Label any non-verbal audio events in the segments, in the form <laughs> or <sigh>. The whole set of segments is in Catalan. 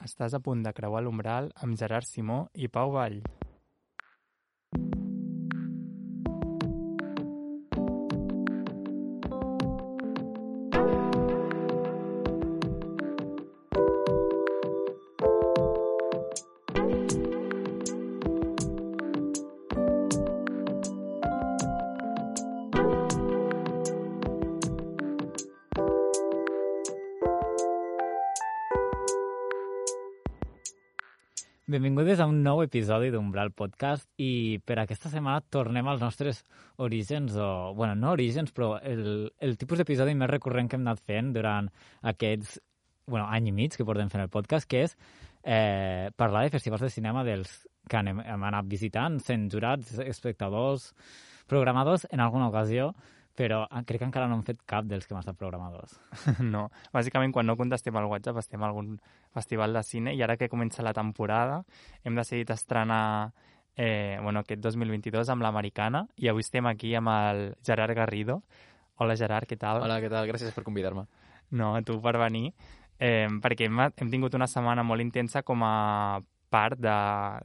Estàs a punt de creuar l'umbral amb Gerard Simó i Pau Vall. Benvingudes a un nou episodi d'Umbral Podcast i per aquesta setmana tornem als nostres orígens, o, bueno, no orígens, però el, el tipus d'episodi més recurrent que hem anat fent durant aquests bueno, any i mig que portem fent el podcast, que és eh, parlar de festivals de cinema dels que anem, hem anat visitant, sent jurats, espectadors, programadors en alguna ocasió, però ah, crec que encara no hem fet cap dels que hem estat programadors. <laughs> No, bàsicament quan no contestem al WhatsApp estem a algun festival de cine i ara que comença la temporada hem decidit estrenar eh, bueno, aquest 2022 amb l'Americana i avui estem aquí amb el Gerard Garrido. Hola Gerard, què tal? Hola, què tal? Gràcies per convidar-me. No, a tu per venir, eh, perquè hem, hem tingut una setmana molt intensa com a part de,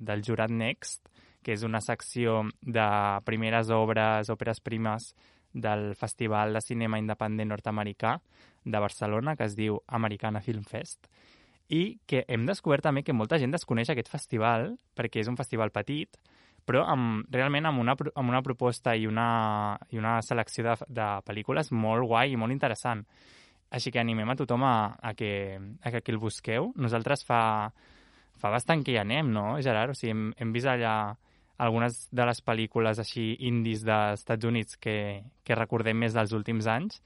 del Jurat Next, que és una secció de primeres obres, òperes primes del Festival de Cinema Independent Nord-Americà de Barcelona, que es diu Americana Film Fest, i que hem descobert també que molta gent desconeix aquest festival, perquè és un festival petit, però amb, realment amb una, amb una proposta i una, i una selecció de, de pel·lícules molt guai i molt interessant. Així que animem a tothom a, a, que, a que, el busqueu. Nosaltres fa, fa bastant que hi anem, no, Gerard? O sigui, hem, hem vist allà algunes de les pel·lícules així indis dels Estats Units que, que recordem més dels últims anys.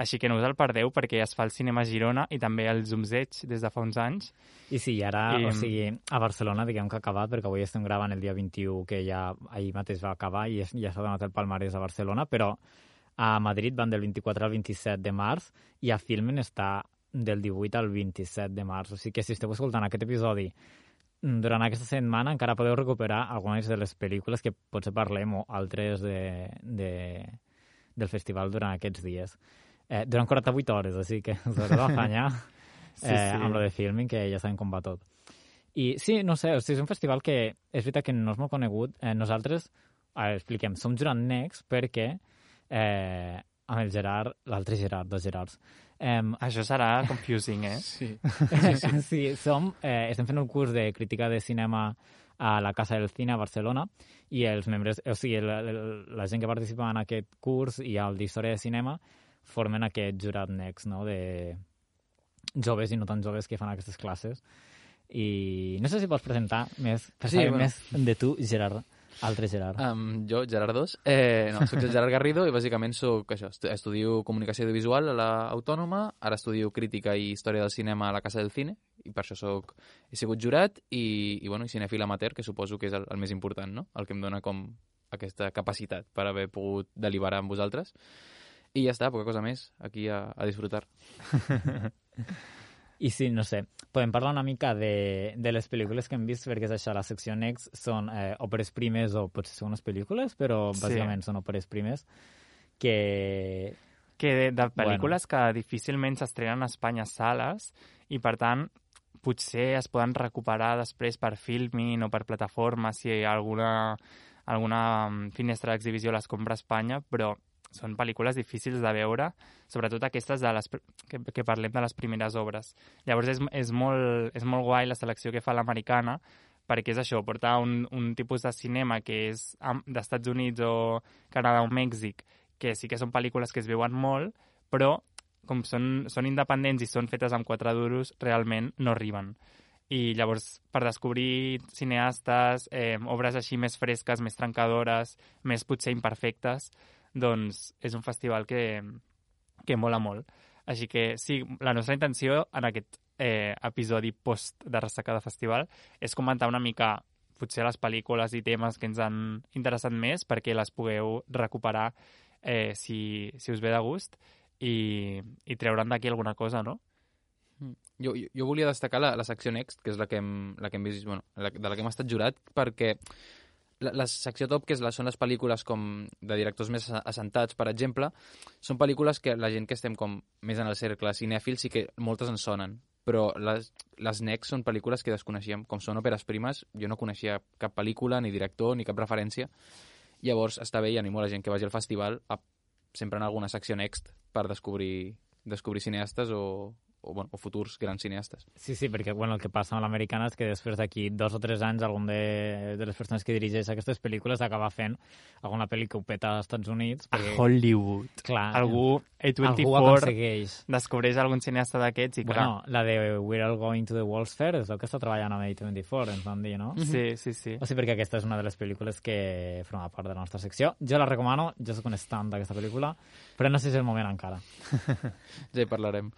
Així que no us el perdeu perquè es fa el cinema a Girona i també el Zumzeig des de fa uns anys. I sí, ara, I... o sigui, a Barcelona diguem que ha acabat, perquè avui estem gravant el dia 21, que ja ahir mateix va acabar i ja s'ha donat el palmarès a Barcelona, però a Madrid van del 24 al 27 de març i a Filmen està del 18 al 27 de març. O sigui que si esteu escoltant aquest episodi Mm, durant aquesta setmana encara podeu recuperar algunes de les pel·lícules que potser parlem o altres de, de, del festival durant aquests dies. Eh, durant 48 hores, així que <laughs> us haureu d'afanyar sí, eh, sí. amb lo de filming, que ja sabem com va tot. I sí, no sé, o sigui, és un festival que és veritat que no és molt conegut. Eh, nosaltres, a veure, expliquem, som Jurant Next perquè eh, amb el Gerard, l'altre Gerard, dos Gerards, Um, Això serà confusing, eh? Sí. sí, <laughs> sí. sí som, eh, estem fent un curs de crítica de cinema a la Casa del Cine a Barcelona i els membres, o sigui, la, la, la gent que participa en aquest curs i el d'Història de Cinema formen aquest jurat next, no?, de joves i no tan joves que fan aquestes classes. I no sé si pots presentar més, per sí, bueno. més de tu, Gerard. Altre Gerard. Um, jo, Gerard 2. Eh, no, soc el Gerard Garrido i bàsicament soc això, estudio comunicació audiovisual a l'Autònoma, ara estudio crítica i història del cinema a la Casa del Cine i per això soc, he sigut jurat i, i, bueno, i cinefil amateur, que suposo que és el, el més important, no? el que em dona com aquesta capacitat per haver pogut deliberar amb vosaltres. I ja està, poca cosa més, aquí a, a disfrutar. <laughs> I sí, no sé, podem parlar una mica de, de les pel·lícules que hem vist, perquè és això, la secció Next són eh, òperes primes o potser són unes pel·lícules, però bàsicament sí. són òperes primes que... Que de, de pel·lícules bueno. que difícilment s'estrenen a Espanya sales i, per tant, potser es poden recuperar després per filming o per plataforma si hi ha alguna, alguna mm, finestra d'exhibició les compra a Espanya, però són pel·lícules difícils de veure, sobretot aquestes de les, que, que parlem de les primeres obres. Llavors és, és, molt, és molt guai la selecció que fa l'americana, perquè és això, portar un, un tipus de cinema que és d'Estats Units o Canadà o Mèxic, que sí que són pel·lícules que es veuen molt, però com són, són independents i són fetes amb quatre duros, realment no arriben. I llavors, per descobrir cineastes, eh, obres així més fresques, més trencadores, més potser imperfectes, doncs és un festival que, que mola molt. Així que sí, la nostra intenció en aquest eh, episodi post de ressaca de festival és comentar una mica potser les pel·lícules i temes que ens han interessat més perquè les pugueu recuperar eh, si, si us ve de gust i, i treure'n d'aquí alguna cosa, no? Mm. Jo, jo, jo volia destacar la, la secció Next, que és la que hem, la que hem vist, bueno, la, de la que hem estat jurat, perquè la, la secció top, que és la, són les pel·lícules com de directors més assentats, per exemple, són pel·lícules que la gent que estem com més en el cercle cinèfil sí que moltes en sonen, però les, les Next són pel·lícules que desconeixíem. Com són òperes primes, jo no coneixia cap pel·lícula, ni director, ni cap referència. Llavors està bé i animo la gent que vagi al festival a sempre en alguna secció Next per descobrir, descobrir cineastes o, o, bueno, o futurs grans cineastes. Sí, sí, perquè bueno, el que passa amb l'americana és que després d'aquí dos o tres anys algun de, de les persones que dirigeix aquestes pel·lícules acaba fent alguna pel·li que ho peta als Estats Units. Perquè, a Hollywood. Clar. Algú, A24, algú aconsegueix. descobreix algun cineasta d'aquests i clar... Bueno, la de We're All Going to the World's Fair és el que està treballant amb A24, ens van dir, no? Sí, sí, sí. O sigui, perquè aquesta és una de les pel·lícules que forma part de la nostra secció. Jo la recomano, jo soc un estant d'aquesta pel·lícula, però no sé si és el moment encara. <laughs> Ja hi parlarem.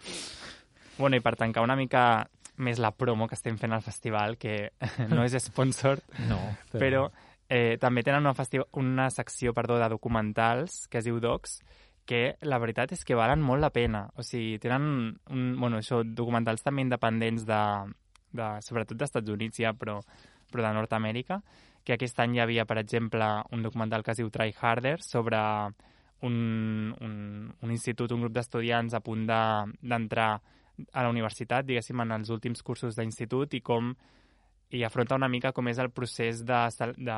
Bueno, i per tancar una mica més la promo que estem fent al festival, que <laughs> no és sponsor, No, però eh, també tenen una, una secció perdó, de documentals que es diu Docs, que la veritat és que valen molt la pena. O sigui, tenen un, bueno, això, documentals també independents de, de sobretot d'Estats Units ja, però, però de Nord-Amèrica, que aquest any hi havia, per exemple, un documental que es diu Try Harder sobre un, un, un institut, un grup d'estudiants a punt de- d'entrar a la universitat, diguéssim, en els últims cursos d'institut i com i afronta una mica com és el procés de, de,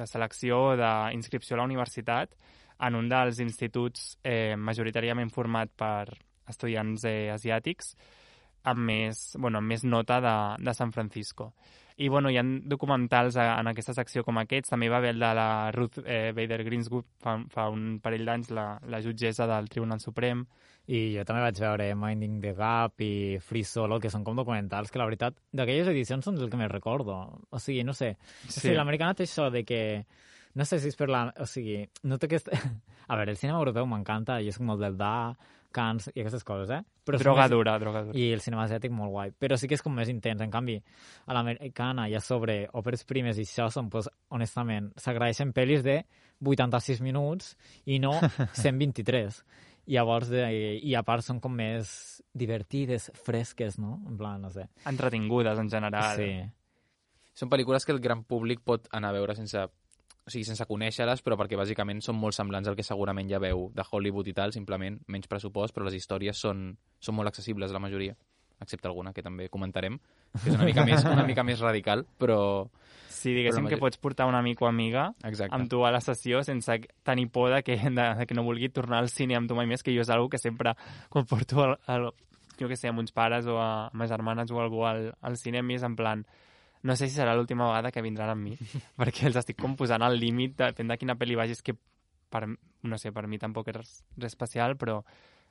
de selecció d'inscripció a la universitat en un dels instituts eh, majoritàriament format per estudiants eh, asiàtics amb més, bueno, amb més nota de, de San Francisco. I bueno, hi ha documentals a, en aquesta secció com aquests. També va haver el de la Ruth eh, Bader Ginsburg fa, fa un parell d'anys, la, la jutgessa del Tribunal Suprem. I jo també vaig veure Minding the Gap i Free Solo, que són com documentals que la veritat d'aquelles edicions són el que més recordo. O sigui, no sé. Sí. O sigui, l'americana té això de que no sé si és per la... O sigui, noto que... Est... <laughs> A veure, el cinema europeu m'encanta, jo soc molt del Da, Cans i aquestes coses, eh? Però droga més- dura, droga dura. I el cinema asiàtic molt guai. Però sí que és com més intens. En canvi, a l'americana i a sobre òperes primes i això són, pues, honestament, s'agraeixen pel·lis de 86 minuts i no <laughs> 123. I llavors, de, i a part són com més divertides, fresques, no? En plan, no sé. Entretingudes, en general. Sí. Són pel·lícules que el gran públic pot anar a veure sense o sigui, sense conèixer-les, però perquè bàsicament són molt semblants al que segurament ja veu de Hollywood i tal, simplement menys pressupost, però les històries són, són molt accessibles, la majoria, excepte alguna que també comentarem, que és una mica més, una mica més radical, però... Sí, diguéssim Però que pots portar un amic o amiga Exacte. amb tu a la sessió sense tenir por de que, de, de que no vulgui tornar al cine amb tu mai més, que jo és algo que sempre, quan porto el, el, jo que sé, amb uns pares o a, a mes germanes o algú al, al cine, mi és en plan, no sé si serà l'última vegada que vindran amb mi, <laughs> perquè els estic com posant al límit, depèn de quina pel·li vagis, que per, no sé, per mi tampoc és res, res especial, però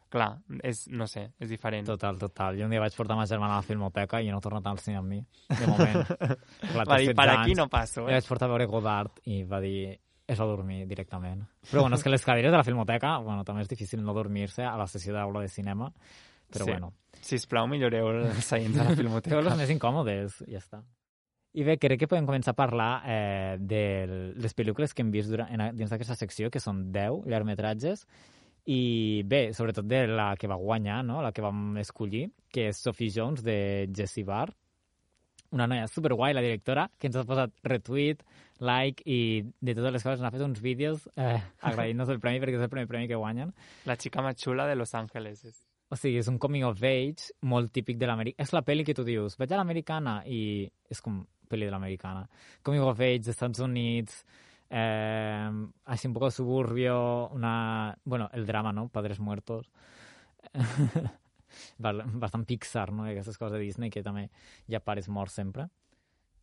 clar, és, no sé, és diferent. Total, total. Jo un dia vaig portar ma germana a la filmoteca i no ha tornat al cine amb mi, de moment. <laughs> Clar, Va dir, 16 per aquí anys. no passo, I eh? vaig portar a veure Godard i va dir és a dormir directament. Però bueno, és que les cadires de la filmoteca, bueno, també és difícil no dormir-se a la sessió d'aula de cinema, però Sí. bueno. Sisplau, milloreu els seients a la <laughs> Feu filmoteca. les més incòmodes, i ja està. I bé, crec que podem començar a parlar eh, de les pel·lícules que hem vist durant, en, dins d'aquesta secció, que són 10 llargmetratges, i bé, sobretot de la que va guanyar, no? la que vam escollir, que és Sophie Jones, de Jessie Barr, una noia superguai, la directora, que ens ha posat retweet, like i de totes les coses, ens ha fet uns vídeos eh, <laughs> agraint-nos el premi perquè és el primer premi que guanyen. La xica més xula de Los Ángeles. És... O sigui, és un coming of age molt típic de l'Amèrica. És la pel·li que tu dius, vaig a l'americana i és com pel·li de l'americana. Coming of age, Estats Units, eh, així un poco suburbio, una... Bueno, el drama, no? Padres muertos. <laughs> Bastant Pixar, no? Aquestes coses de Disney que també hi ha pares morts sempre.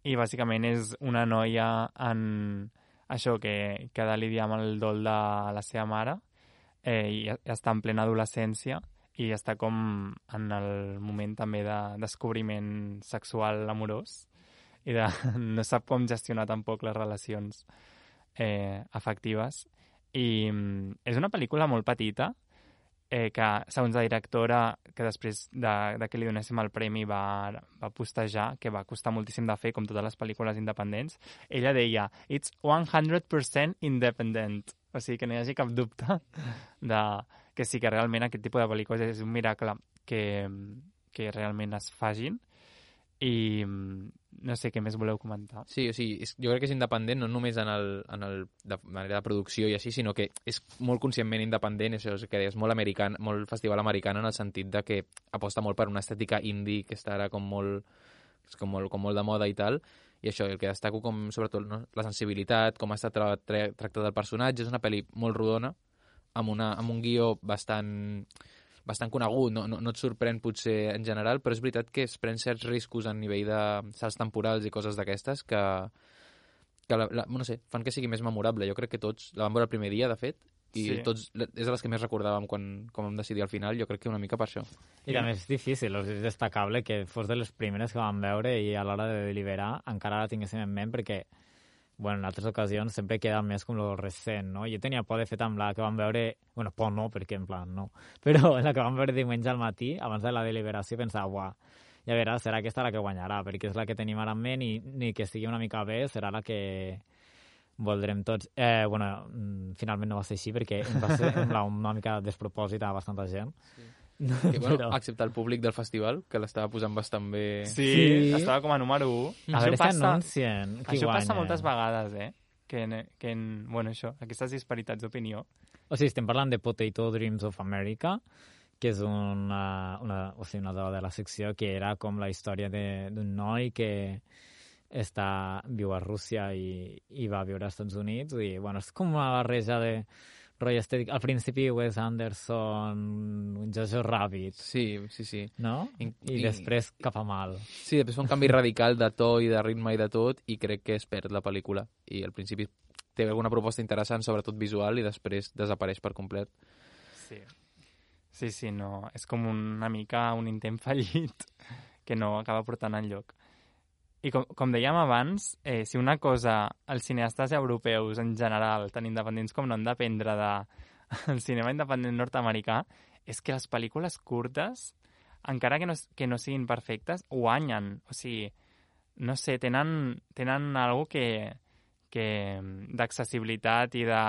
I bàsicament és una noia en això que, que ha de lidiar amb el dol de la seva mare eh, i està en plena adolescència i està com en el moment també de descobriment sexual amorós i de, <laughs> no sap com gestionar tampoc les relacions eh, afectives i mm, és una pel·lícula molt petita eh, que, segons la directora, que després de, de que li donéssim el premi va, va postejar, que va costar moltíssim de fer, com totes les pel·lícules independents, ella deia, it's 100% independent. O sigui, que no hi hagi cap dubte <laughs> de que sí que realment aquest tipus de pel·lícules és un miracle que, que realment es fagin i no sé què més voleu comentar. Sí, o sigui, és, jo crec que és independent no només en el, en el, de manera de producció i així, sinó que és molt conscientment independent, això és que és molt american, molt festival americà en el sentit de que aposta molt per una estètica indie que està ara com molt, és com molt, com molt de moda i tal, i això, el que destaco com, sobretot, no? la sensibilitat, com està tra tra tractat el personatge, és una pel·li molt rodona, amb, una, amb un guió bastant bastant conegut, no, no, no et sorprèn potser en general, però és veritat que es pren certs riscos a nivell de salts temporals i coses d'aquestes que, que la, la, no sé, fan que sigui més memorable. Jo crec que tots la vam veure el primer dia, de fet, i Sí. tots, és de les que més recordàvem quan, quan vam decidir al final, jo crec que una mica per això. I també és difícil, o sigui, és destacable que fos de les primeres que vam veure i a l'hora de deliberar encara la tinguéssim en ment perquè bueno, en altres ocasions sempre queda més com lo recent, no? Jo tenia por de fet amb la que vam veure... Bueno, por no, perquè en plan no. <laughs> Però la que vam veure diumenge al matí, abans de la deliberació, pensava, uah, ja veràs, serà aquesta la que guanyarà, perquè és la que tenim ara en ment i ni que estigui una mica bé serà la que voldrem tots. Eh, bueno, mm, finalment no va ser així perquè va ser una mica despropòsit a bastanta gent. Sí. <laughs> Que, bueno, excepte el públic del festival, que l'estava posant bastant bé. Sí, Sí. estava com a número 1. A veure si anuncien qui això guanya. passa moltes vegades, eh? Que, en, que en, bueno, això, aquestes disparitats d'opinió. O sigui, estem parlant de Potato Dreams of America, que és una, una, o sigui, una de la secció que era com la història de- d'un noi que està, viu a Rússia i, i va viure als Estats Units i bueno, és com una barreja de rotllo estètic. Al principi Wes Anderson, Jojo Rabbit, Sí, sí, sí. no? I- I, i- després cap a mal. Sí, després fa un canvi radical de to i de ritme i de tot, i crec que es perd la pel·lícula. I al principi té alguna proposta interessant, sobretot visual, i després desapareix per complet. Sí. Sí, sí, no. És com una mica un intent fallit <laughs> que no acaba portant enlloc. I com, com dèiem abans, eh, si una cosa els cineastes europeus en general, tan independents com no han d'aprendre de, <laughs> el cinema independent nord-americà, és que les pel·lícules curtes, encara que no, que no siguin perfectes, guanyen. O sigui, no sé, tenen, tenen algo que, que d'accessibilitat i de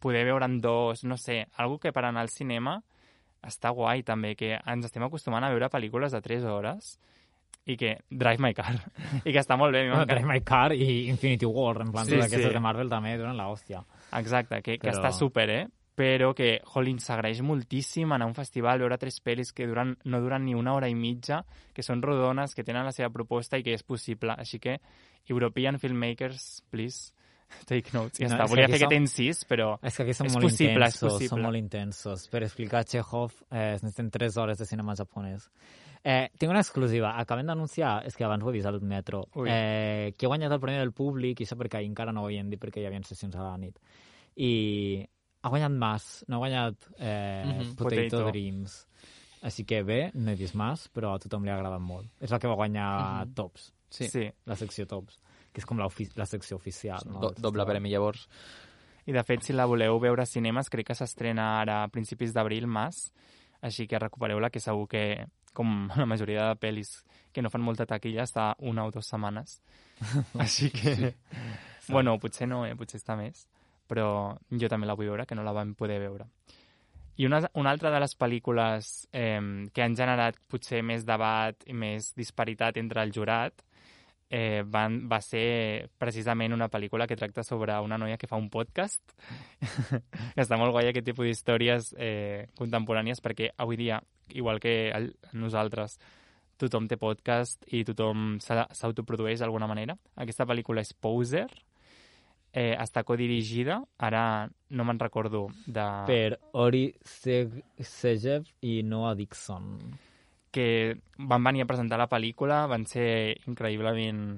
poder veure en dos, no sé, algo que per anar al cinema està guai també, que ens estem acostumant a veure pel·lícules de 3 hores i que Drive My Car, i que està molt bé. m'encanta. Drive My Car i Infinity War, en plan, Sí, aquestes sí. de Marvel també donen la hòstia. Exacte, que, que Però- està súper, eh? Però que, jolín, s'agraeix moltíssim anar a un festival, veure tres pel·lis que duran, no duran ni una hora i mitja, que són rodones, que tenen la seva proposta i que és possible. Així que, European filmmakers, please, <laughs> take notes. Ja No, està, és que volia fer som- aquest incís, però És que aquí són És molt possible, és intensos, possible. són molt intensos. Per explicar Chekhov eh, es necessiten 3 hores de cinema japonès. Eh, tinc una exclusiva. Acabem d'anunciar, és que abans ho he vist al metro, Ui. eh, que ha guanyat el Premi del Públic, i això perquè encara no ho havien dit perquè hi havia sessions a la nit. I ha guanyat Mas, no ha guanyat eh, Mhm, Potato, Potato. Dreams. Així que bé, no he vist Mas, però a tothom li ha agradat molt. És la que va guanyar Mhm. Tops, Sí, sí. la secció Tops, que és com la, ofi- la secció oficial. No? Do doble premi llavors. I de fet, si la voleu veure a cinemes, crec que s'estrena ara a principis d'abril, mas, així que recupereu-la, que segur que, com <laughs> la majoria de pel·lis que no fan molta taquilla, està una o dues setmanes. <laughs> així que, <laughs> bueno, potser no, eh? potser està més, però jo també la vull veure, que no la vam poder veure. I una, una altra de les pel·lícules eh, que han generat potser més debat i més disparitat entre el jurat eh, van, va ser precisament una pel·lícula que tracta sobre una noia que fa un podcast. està molt guai aquest tipus d'històries eh, contemporànies perquè avui dia, igual que el, nosaltres, tothom té podcast i tothom s'autoprodueix d'alguna manera. Aquesta pel·lícula és Poser, eh, està codirigida, ara no me'n recordo de... Per Ori Seg Segev i Noah Dixon. que van venir a presentar la pel·lícula, van ser increïblement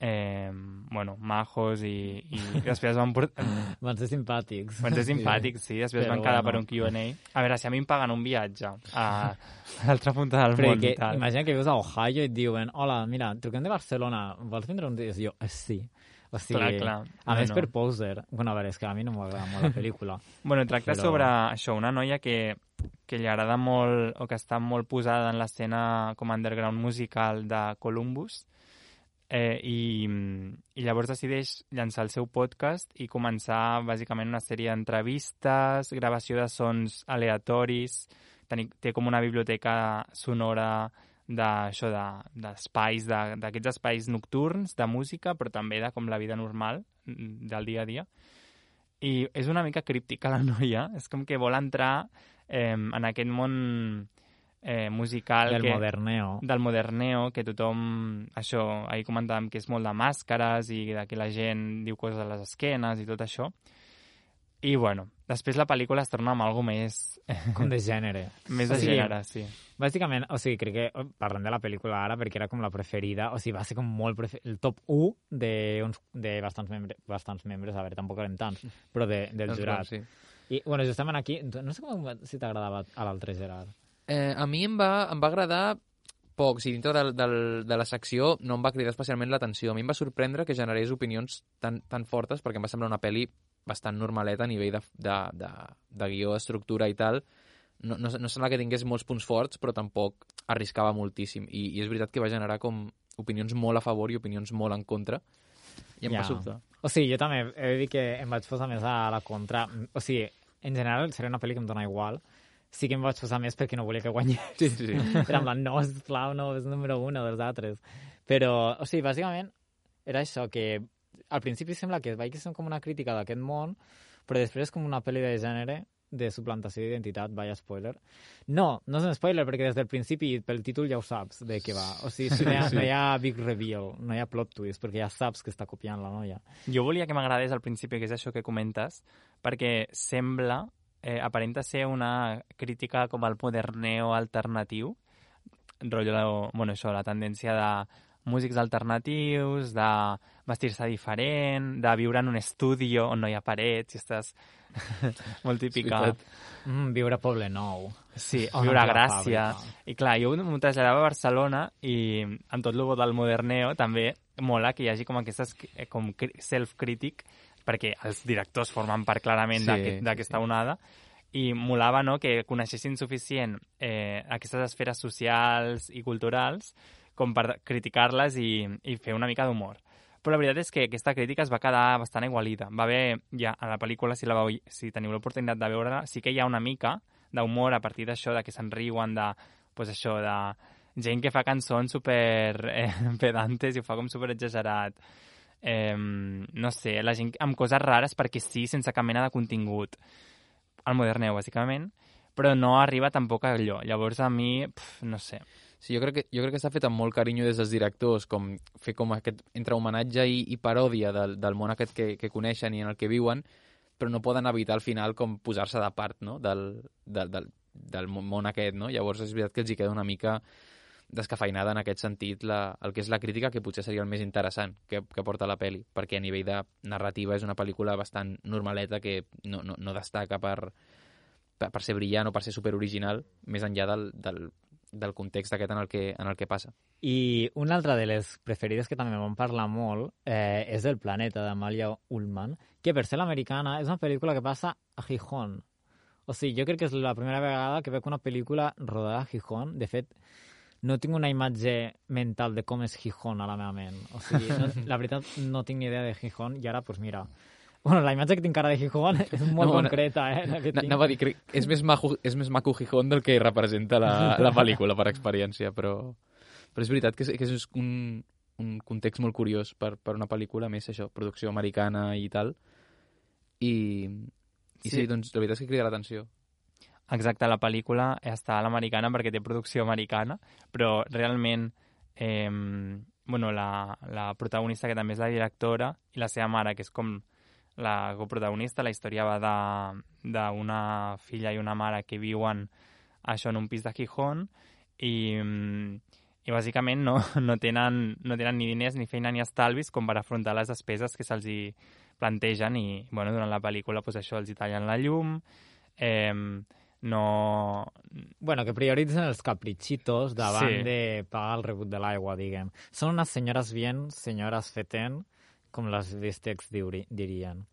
eh, bueno, majos i, i després van, portar, <laughs> Van ser simpàtics. van ser simpàtics, sí, després Però van quedar bueno. per un Q&A. A veure, si a mi em paguen un viatge a, a <laughs> l'altra punta del món Perquè i tal. imagina que vius a Ohio i et diuen hola, mira, truquem de Barcelona, vols vindre un dia? I jo, eh, sí. O sigui, Clar, clar. A més, Bueno. per Poser... Bueno, a veure, és que a mi no m'agrada molt la pel·lícula. <laughs> Bueno, tracta Però- sobre això, una noia que, que li agrada molt, o que està molt posada en l'escena com a underground musical de Columbus, eh, i, i llavors decideix llançar el seu podcast i començar bàsicament una sèrie d'entrevistes, gravació de sons aleatoris, teni, té com una biblioteca sonora d'això, de- d'espais, de, d'aquests espais nocturns, de música, però també de com la vida normal mm, del dia a dia. I és una mica críptica la <laughs> noia, és com que vol entrar eh, en aquest món eh, musical Del que, moderneo. del moderneo, que tothom, això, ahir comentàvem que és molt de màscares i de que la gent diu coses a les esquenes i tot això. I, bueno, després la pel·lícula es torna amb alguna més, <laughs> Com de gènere. més O de sigui, gènere, sí. Bàsicament, o sigui, crec que oh, parlem de la pel·lícula ara perquè era com la preferida, o sigui, va ser com molt prefer... el top 1 de, uns, de bastants, membre, bastants membres, a veure, tampoc eren tants, però de, del Doncs, jurat. bueno, sí. I, bueno, justament aquí, no sé com, si t'agradava a l'altre Gerard. Eh, a mi em va, em va agradar poc. Si dintre del, del, de la secció no em va cridar especialment l'atenció. A mi em va sorprendre que generés opinions tan, tan fortes perquè em va semblar una pel·li bastant normaleta a nivell de, de, de, de guió, estructura i tal. No, no, no sembla que tingués molts punts forts, però tampoc arriscava moltíssim. I, I és veritat que va generar com opinions molt a favor i opinions molt en contra. I em Ja. va sobtar. O sigui, jo també he de dir que em vaig posar més a la contra. O sigui, en general seria una pel·li que em dona igual. Sí que em vaig posar més perquè no volia que guanyés. Sí, sí, sí. Era en plan, no, sisplau, no, és número uno dels altres. Però, o sigui, bàsicament, era això, que al principi sembla que vaig que són com una crítica d'aquest món, però després és com una pel·li de gènere de suplantació d'identitat, vaya spoiler. No, no és un spoiler, perquè des del principi, pel títol ja ho saps de què va. O sigui, si no, hi ha, no hi ha big reveal, no hi ha plot twist, perquè ja saps que està copiant la noia. Jo volia que m'agradés al principi, que és això que comentes, perquè sembla, eh, aparenta ser una crítica com al moderneo alternatiu, rotllo, bueno, això, la tendència de músics alternatius, de vestir-se diferent, de viure en un estudi on no hi ha parets, i estàs <laughs> molt típica. Mm, viure a Poble Nou. Sí, On viure a Gràcia. I clar, jo m'ho traslladava a Barcelona i amb tot el del moderneo també mola que hi hagi com aquestes eh, com self-crític perquè els directors formen part clarament Sí, d'aquest- sí, d'aquesta sí. onada i molava no, que coneixessin suficient eh, aquestes esferes socials i culturals com per criticar-les i, i fer una mica d'humor. Però la veritat és que aquesta crítica es va quedar bastant igualida. Va haver, ja a la pel·lícula, si, la veu, si teniu l'oportunitat de veure-la, sí que hi ha una mica d'humor a partir d'això, de que se'n riuen, de, pues això, de gent que fa cançons super eh, <laughs> pedantes i ho fa com super exagerat. Eh, no sé, la gent amb coses rares perquè sí, sense cap mena de contingut. El moderneu, bàsicament, però no arriba tampoc a allò. Llavors, a mi, pf, no sé. Sí, jo crec que, jo crec que està fet amb molt carinyo des dels directors, com fer com aquest entre homenatge i, i paròdia del, del món aquest que, que coneixen i en el que viuen, però no poden evitar al final com posar-se de part no? del, del, del, del món aquest, no? Llavors és veritat que els hi queda una mica descafeinada en aquest sentit la, el que és la crítica, que potser seria el més interessant que, que porta la peli, perquè a nivell de narrativa és una pel·lícula bastant normaleta que no, no, no destaca per, per, per ser brillant o per ser superoriginal, més enllà del, del, del context aquest en el que, en el que passa. I una altra de les preferides que també vam parlar molt eh, és El planeta, d'Amalia Ullman, que per ser l'americana és una pel·lícula que passa a Gijón. O sigui, jo crec que és la primera vegada que veig una pel·lícula rodada a Gijón. De fet, no tinc una imatge mental de com és Gijón a la meva ment. O sigui, no, <laughs> la veritat, no tinc ni idea de Gijón i ara, doncs pues mira... Bueno, la imatge que tinc ara de Gijón <laughs> és molt No, no, no, concreta, eh? La que tinc. Anava a dir, crec, és més, maco, és més maco Gijón del que representa la, la pel·lícula per experiència, però, però és veritat que és, que és un, un context molt curiós per, per una pel·lícula, més això, producció americana i tal. I, i sí. Sí. sí, doncs la veritat és que crida l'atenció. Exacte, la pel·lícula està a l'americana perquè té producció americana, però realment eh, bueno, la, la protagonista, que també és la directora, i la seva mare, que és com la coprotagonista, la història va d'una filla i una mare que viuen això en un pis de Gijón i, i bàsicament no, no, tenen, no tenen ni diners, ni feina, ni estalvis com per afrontar les despeses que se'ls plantegen i bueno, durant la pel·lícula pues, això els hi tallen la llum, eh, no... Bueno, que prioritzen els caprichitos davant Sí. de pagar el rebut de l'aigua, diguem. Són unes senyores bien, senyores feten, com les bistecs dirien.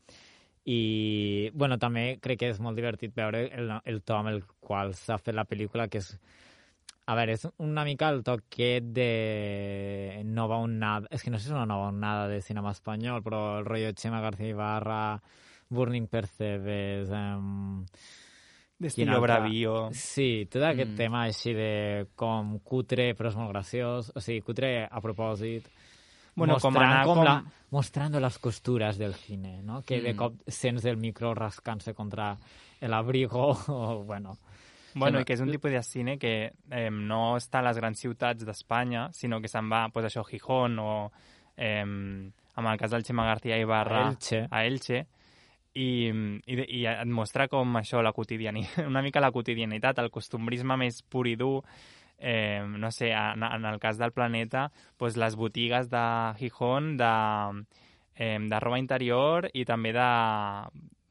I, bueno, també crec que és molt divertit veure el, el to amb el qual s'ha fet la pel·lícula, que és a veure, és una mica el toquet de nova onada, és que no sé si és una nova onada de cinema espanyol, però el rotllo Chema García Ibarra, Burning Percebes... Um, D'estilo bravío. Sí, tot aquest mm. tema així de com cutre però és molt graciós, o sigui, cutre a propòsit, bueno, mostrant, com anar com... La, mostrando las costuras del cine, no? Que mm. de cop sents el micro rascant-se contra l'abrigo, <laughs> o bueno... Bueno, i que és un tipus de cine que eh, no està a les grans ciutats d'Espanya, sinó que se'n va, pues, això, a Gijón o, eh, en el cas del Xema García Ibarra, a Elche, a Elche i, i, i et mostra com això, la quotidianitat, <laughs> una mica la quotidianitat, el costumbrisme més pur i dur, eh, no sé, en, en el cas del planeta, pues, les botigues de Gijón, de, eh, de roba interior i també de,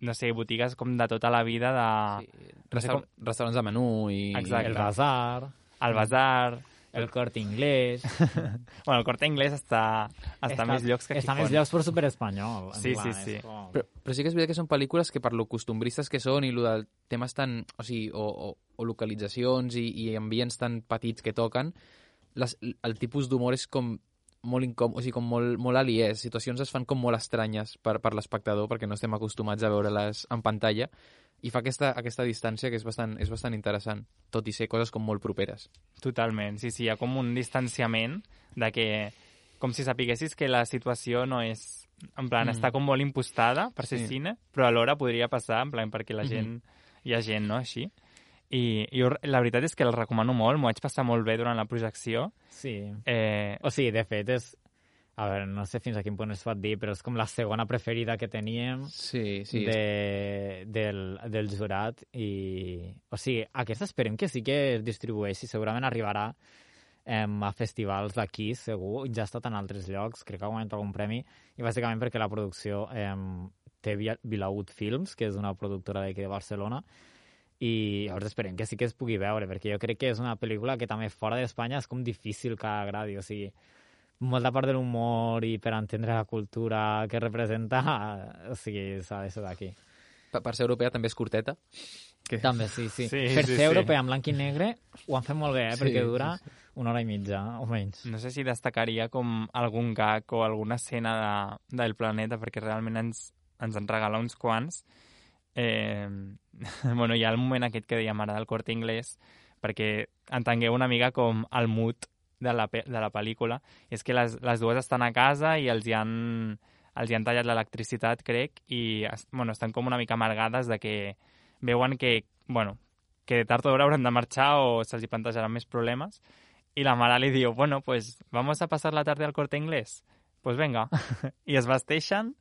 no sé, botigues com de tota la vida de... Sí, no sé com... restaurants de menú i... Exacte. El bazar. El bazar. El Corte Inglés. <laughs> bueno, el Corte Inglés està, està, està més llocs que Està més llocs per superespanyol. Sí, sí, sí. Com... Però, però sí que és veritat que són pel·lícules que per lo costumbristes que són i lo del temes tan... O sigui, o, o, o localitzacions i, i ambients tan petits que toquen, les, el tipus d'humor és com molt incòmode, o sigui, com molt, molt aliès. Situacions es fan com molt estranyes per, per l'espectador, perquè no estem acostumats a veure-les en pantalla, i fa aquesta, aquesta distància que és bastant, és bastant interessant, tot i ser coses com molt properes. Totalment, sí, sí, hi ha com un distanciament de que, com si sapiguessis que la situació no és... En plan, mm. està com molt impostada per ser sí. cine, però alhora podria passar, en plan, perquè la gent... Mm -hmm. Hi ha gent, no?, així. I jo, la veritat és que el recomano molt, m'ho vaig passar molt bé durant la projecció. Sí. Eh... O sigui, de fet, és... A veure, no sé fins a quin punt es pot dir, però és com la segona preferida que teníem sí, sí. De, del, del jurat. I, o sigui, aquesta esperem que sí que es distribueixi. Segurament arribarà a festivals d'aquí, segur. Ja ha estat en altres llocs, crec que ha guanyat algun premi. I bàsicament perquè la producció eh, té Vilaut Films, que és una productora d'aquí de Barcelona, i llavors esperem que sí que es pugui veure, perquè jo crec que és una pel·lícula que també fora d'Espanya és com difícil que agradi, o sigui, molta part de l'humor i per entendre la cultura que representa, o sigui, s'ha de ser d'aquí. Per, per ser europea també és curteta? Que... També, sí, sí. sí per sí, ser sí. europea amb blanc i negre ho han fet molt bé, eh? perquè sí, dura sí, sí. una hora i mitja, o menys. No sé si destacaria com algun gag o alguna escena de, del planeta, perquè realment ens, ens en regala uns quants, eh, <laughs> bueno, hi ha el moment aquest que dèiem ara del Corte Inglés, perquè entengueu una mica com el mood de la, de la pel·lícula. És que les, les dues estan a casa i els hi han, els hi han tallat l'electricitat, crec, i bueno, estan com una mica amargades de que veuen que, bueno, que tard o d'hora hauran de marxar o se'ls hi plantejaran més problemes. I la mare li diu, bueno, pues vamos a pasar la tarde al Corte Inglés. Pues venga. <laughs> I es vesteixen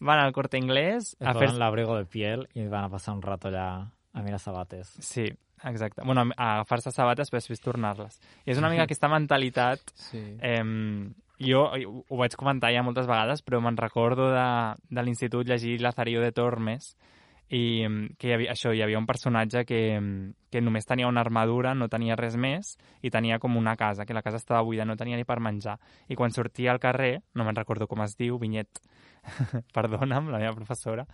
van al Corte Inglés a fer... l'abrigo de piel i van a passar un rato allà a mirar sabates. Sí, exacte. Bueno, a agafar-se sabates per després tornar-les. I és una mica aquesta mentalitat... Sí. Eh, jo ho vaig comentar ja moltes vegades, però me'n recordo de, de l'institut llegir Lazarillo de Tormes, i que hi havia, això, hi havia un personatge que, que només tenia una armadura, no tenia res més, i tenia com una casa, que la casa estava buida, no tenia ni per menjar. I quan sortia al carrer, no me'n recordo com es diu, Vinyet, <laughs> perdona'm, la meva professora,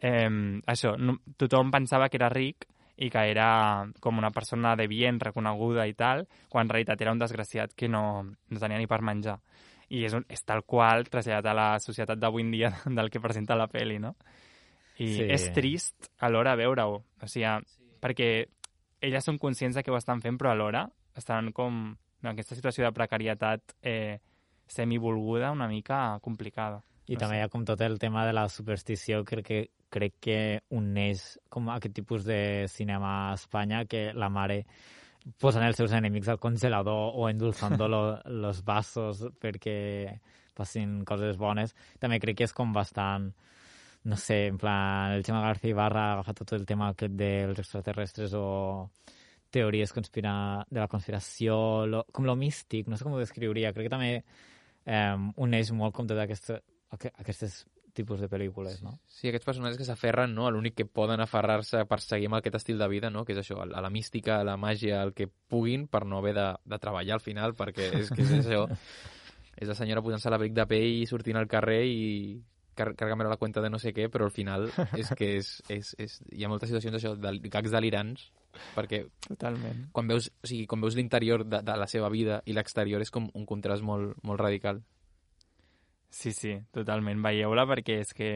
eh, això, no, tothom pensava que era ric i que era com una persona de bien, reconeguda i tal, quan en realitat era un desgraciat que no, no tenia ni per menjar. I és, un, és tal qual traslladat a la societat d'avui en dia <laughs> del que presenta la pel·li, no? I sí. és trist alhora veure-ho. O sigui, sí. perquè elles són conscients de que ho estan fent, però alhora estan com en aquesta situació de precarietat eh, semivolguda una mica complicada. I no també sé. hi ha com tot el tema de la superstició, crec que, crec que uneix com aquest tipus de cinema a Espanya, que la mare posant els seus enemics al congelador o endulçant <laughs> lo, los vasos perquè passin coses bones. També crec que és com bastant no sé, en plan, el Gemma García Ibarra ha agafat tot el tema aquest dels extraterrestres o teories conspira... de la conspiració, lo... com lo místic, no sé com ho descriuria. Crec que també eh, uneix molt com tot aquesta, aquestes tipus de pel·lícules, no? Sí, aquests personatges que s'aferren no, a l'únic que poden aferrar-se per seguir amb aquest estil de vida, no? que és això, a la mística, a la màgia, el que puguin per no haver de, de treballar al final, perquè és que és <laughs> això... és la senyora posant-se l'abric de pell i sortint al carrer i car carregant la cuenta de no sé què, però al final és que és, és, és, hi ha moltes situacions això, de gags delirants, perquè Totalment. quan veus, o sigui, quan veus l'interior de, de la seva vida i l'exterior és com un contrast molt, molt radical. Sí, sí, totalment. Veieu-la perquè és que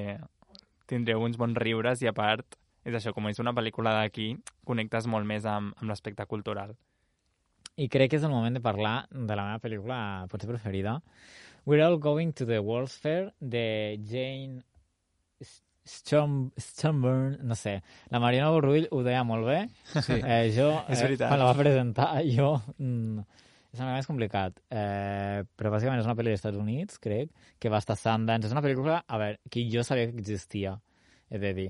tindreu uns bons riures i a part, és això, com és una pel·lícula d'aquí, connectes molt més amb, amb l'aspecte cultural. I crec que és el moment de parlar de la meva pel·lícula potser preferida. We're All Going to the World's Fair, de Jane Strom, Stromburn, no sé. La Mariana Borrull ho deia molt bé. Sí. Eh, jo, <laughs> És eh, veritat. quan la va presentar, jo... Mm, és una mica més complicat, eh, però bàsicament és una pel·li dels Estats Units, crec, que va estar Sundance. És una pel·lícula, a veure, que jo sabia que existia, he de dir,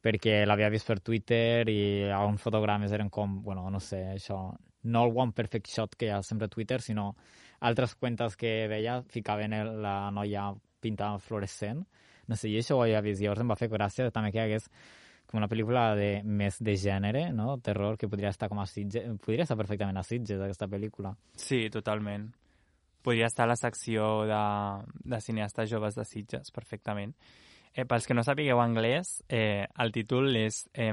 perquè l'havia vist per Twitter i alguns fotogrames eren com, bueno, no sé, això, no el one perfect shot que hi ha sempre a Twitter, sinó altres cuentes que veia ficaven la noia pintada fluorescent. No sé, i això ho havia vist. Llavors em va fer gràcia també que hi hagués com una pel·lícula de, més de gènere, no? Terror, que podria estar com a Sitges. Podria estar perfectament a Sitges, aquesta pel·lícula. Sí, totalment. Podria estar a la secció de, de cineastes joves de Sitges, perfectament. Eh, pels que no sapigueu anglès, eh, el títol és eh,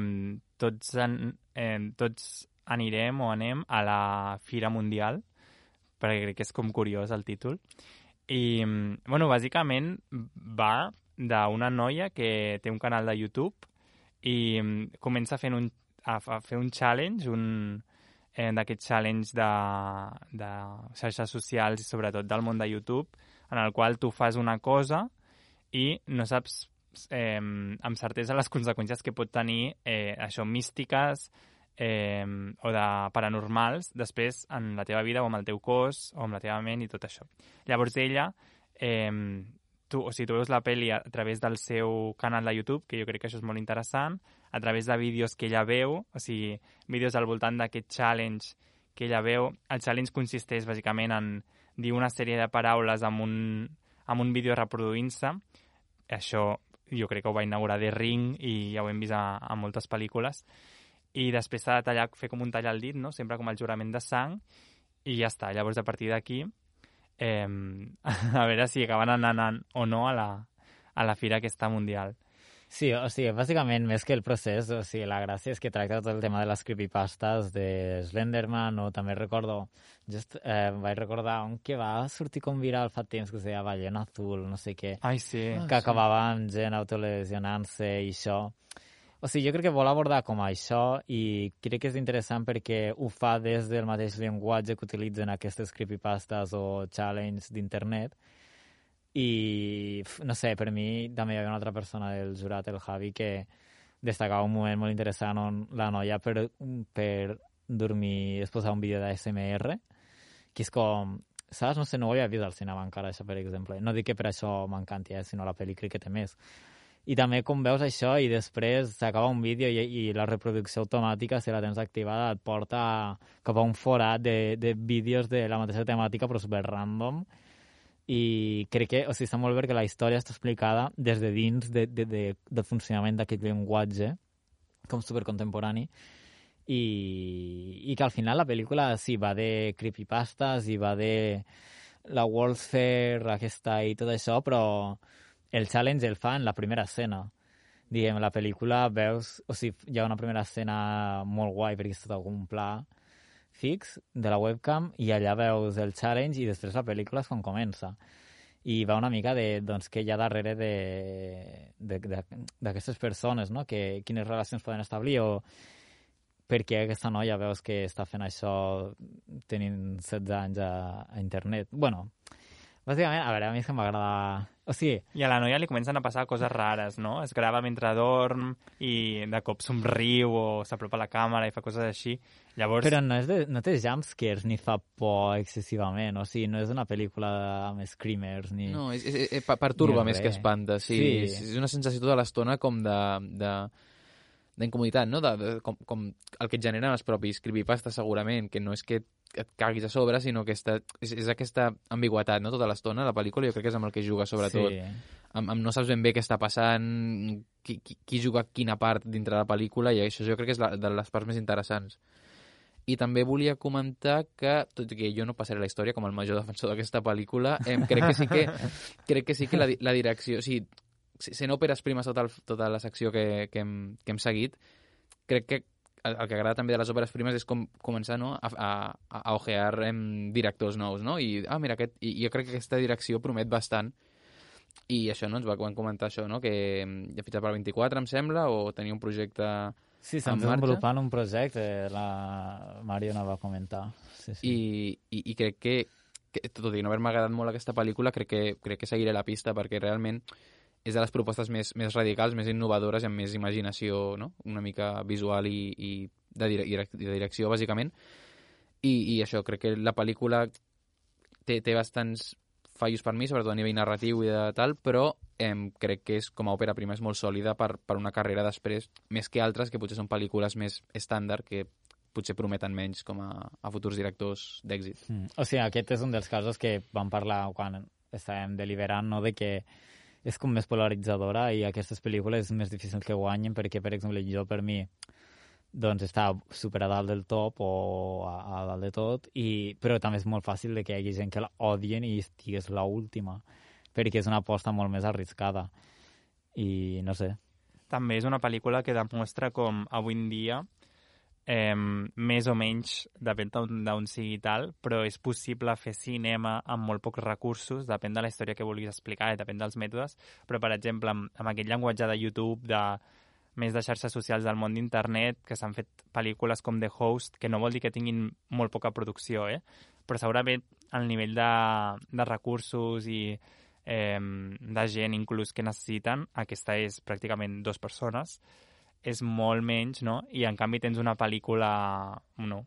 tots, en, eh, tots anirem o anem a la Fira Mundial, perquè crec que és com curiós el títol. I, mm, bueno, bàsicament va d'una noia que té un canal de YouTube i mm, comença fent un, a, a fer un challenge, un, eh, d'aquests challenge de, de xarxes socials i sobretot del món de YouTube, en el qual tu fas una cosa i no saps eh, amb certesa les conseqüències que pot tenir eh, això, místiques eh, o de paranormals després en la teva vida o amb el teu cos o amb la teva ment i tot això. Llavors ella, eh, tu, o sigui, tu veus la pel·li a través del seu canal de YouTube, que jo crec que això és molt interessant, a través de vídeos que ella veu, o sigui, vídeos al voltant d'aquest challenge que ella veu. El challenge consisteix bàsicament en dir una sèrie de paraules amb un, amb un vídeo reproduint-se. Això jo crec que ho va inaugurar The Ring i ja ho hem vist a, a moltes pel·lícules. I després s'ha de tallar, fer com un tall al dit, no? sempre com el jurament de sang, i ja està. Llavors, a partir d'aquí, eh, <laughs> a veure si acaben anant o no a la, a la fira aquesta mundial. Sí, o sigui, bàsicament, més que el procés, o sigui, la gràcia és que tracta tot el tema de les creepypastes de Slenderman, o també recordo, just eh, vaig recordar un que va sortir com viral fa temps, que es deia Ballena Azul, no sé què, Ai, sí. que acabava amb gent autolesionant-se i això. O sigui, jo crec que vol abordar com això i crec que és interessant perquè ho fa des del mateix llenguatge que utilitzen aquestes creepypastes o challenge d'internet i, no sé, per mi també hi havia una altra persona del jurat, el Javi, que destacava un moment molt interessant on la noia per, per dormir es posava un vídeo d'ASMR que és com, saps? No sé, no ho havia vist al cinema encara, això, per exemple. No dic que per això m'encanti, eh? sinó la pel·li crec que té més. I també com veus això i després s'acaba un vídeo i, i la reproducció automàtica, si la tens activada, et porta cap a un forat de, de vídeos de la mateixa temàtica però super random. I crec que o sigui, està molt bé que la història està explicada des de dins de, de, de, del funcionament d'aquest llenguatge com supercontemporani. I, i que al final la pel·lícula sí, va de creepypastes i va de la World's Fair aquesta i tot això, però el challenge el fa en la primera escena. Diguem, la pel·lícula veus... O sigui, hi ha una primera escena molt guai perquè és tot un pla fix de la webcam i allà veus el challenge i després la pel·lícula és quan comença. I va una mica de doncs, què hi ha darrere d'aquestes persones, no? que, quines relacions poden establir o per què aquesta noia veus que està fent això tenint 16 anys a, a internet. bueno, bàsicament, a veure, a mi és que m'agrada... O sigui, I a la noia li comencen a passar coses rares, no? Es grava mentre dorm i de cop somriu o s'apropa a la càmera i fa coses així. Llavors, Però no, és de, no té jumpscares ni fa por excessivament, o sigui, no és una pel·lícula amb screamers ni... No, és, és, és, perturba més que espanta, sí. Sí. És, és una sensació tota l'estona com de... de d'incomoditat, no? De, de, com, com el que et generen els propis creepypasta, segurament, que no és que et caguis a sobre, sinó que està, és, és aquesta ambigüetat, no?, tota l'estona, la pel·lícula, jo crec que és amb el que juga, sobretot. Sí. Amb, amb no saps ben bé què està passant, qui, qui, qui juga quina part dintre de la pel·lícula, i això jo crec que és la, de les parts més interessants. I també volia comentar que, tot i que jo no passaré la història com el major defensor d'aquesta pel·lícula, eh, crec que sí que, <laughs> crec que, sí que la, la direcció... O sigui, sent òperes primes tota, el, tota la secció que, que, hem, que hem seguit, crec que el, el que agrada també de les òperes primes és com començar no, a, a, a ojear em, directors nous, no? I, ah, mira, aquest, i jo crec que aquesta direcció promet bastant i això, no? Ens van comentar això, no? Que ja fitxat per 24, em sembla, o tenia un projecte Sí, estan desenvolupant un projecte, la Mariona va comentar. Sí, sí. I, i, I crec que, que, tot i no haver-me agradat molt aquesta pel·lícula, crec que, crec que seguiré la pista perquè realment és de les propostes més, més radicals, més innovadores i amb més imaginació, no? una mica visual i, i de, direc de direcció, bàsicament. I, I això, crec que la pel·lícula té, té bastants fallos per mi, sobretot a nivell narratiu i de tal, però eh, crec que és com a òpera prima és molt sòlida per, per una carrera després, més que altres que potser són pel·lícules més estàndard que potser prometen menys com a, a futurs directors d'èxit. Mm. O sigui, aquest és un dels casos que vam parlar quan estàvem deliberant, no?, de que és com més polaritzadora i aquestes pel·lícules és més difícil que guanyen perquè, per exemple, jo per mi doncs està super a dalt del top o a, a dalt de tot, i, però també és molt fàcil de que hi hagi gent que l'odien i estigués l'última perquè és una aposta molt més arriscada. I no sé. També és una pel·lícula que demostra com avui en dia eh, més o menys, depèn d'on sigui tal, però és possible fer cinema amb molt pocs recursos, depèn de la història que vulguis explicar, eh, depèn dels mètodes, però, per exemple, amb, amb aquest llenguatge de YouTube, de més de xarxes socials del món d'internet, que s'han fet pel·lícules com The Host, que no vol dir que tinguin molt poca producció, eh? però segurament el nivell de, de recursos i eh, de gent inclús que necessiten, aquesta és pràcticament dues persones, és molt menys, no? I en canvi tens una pel·lícula no,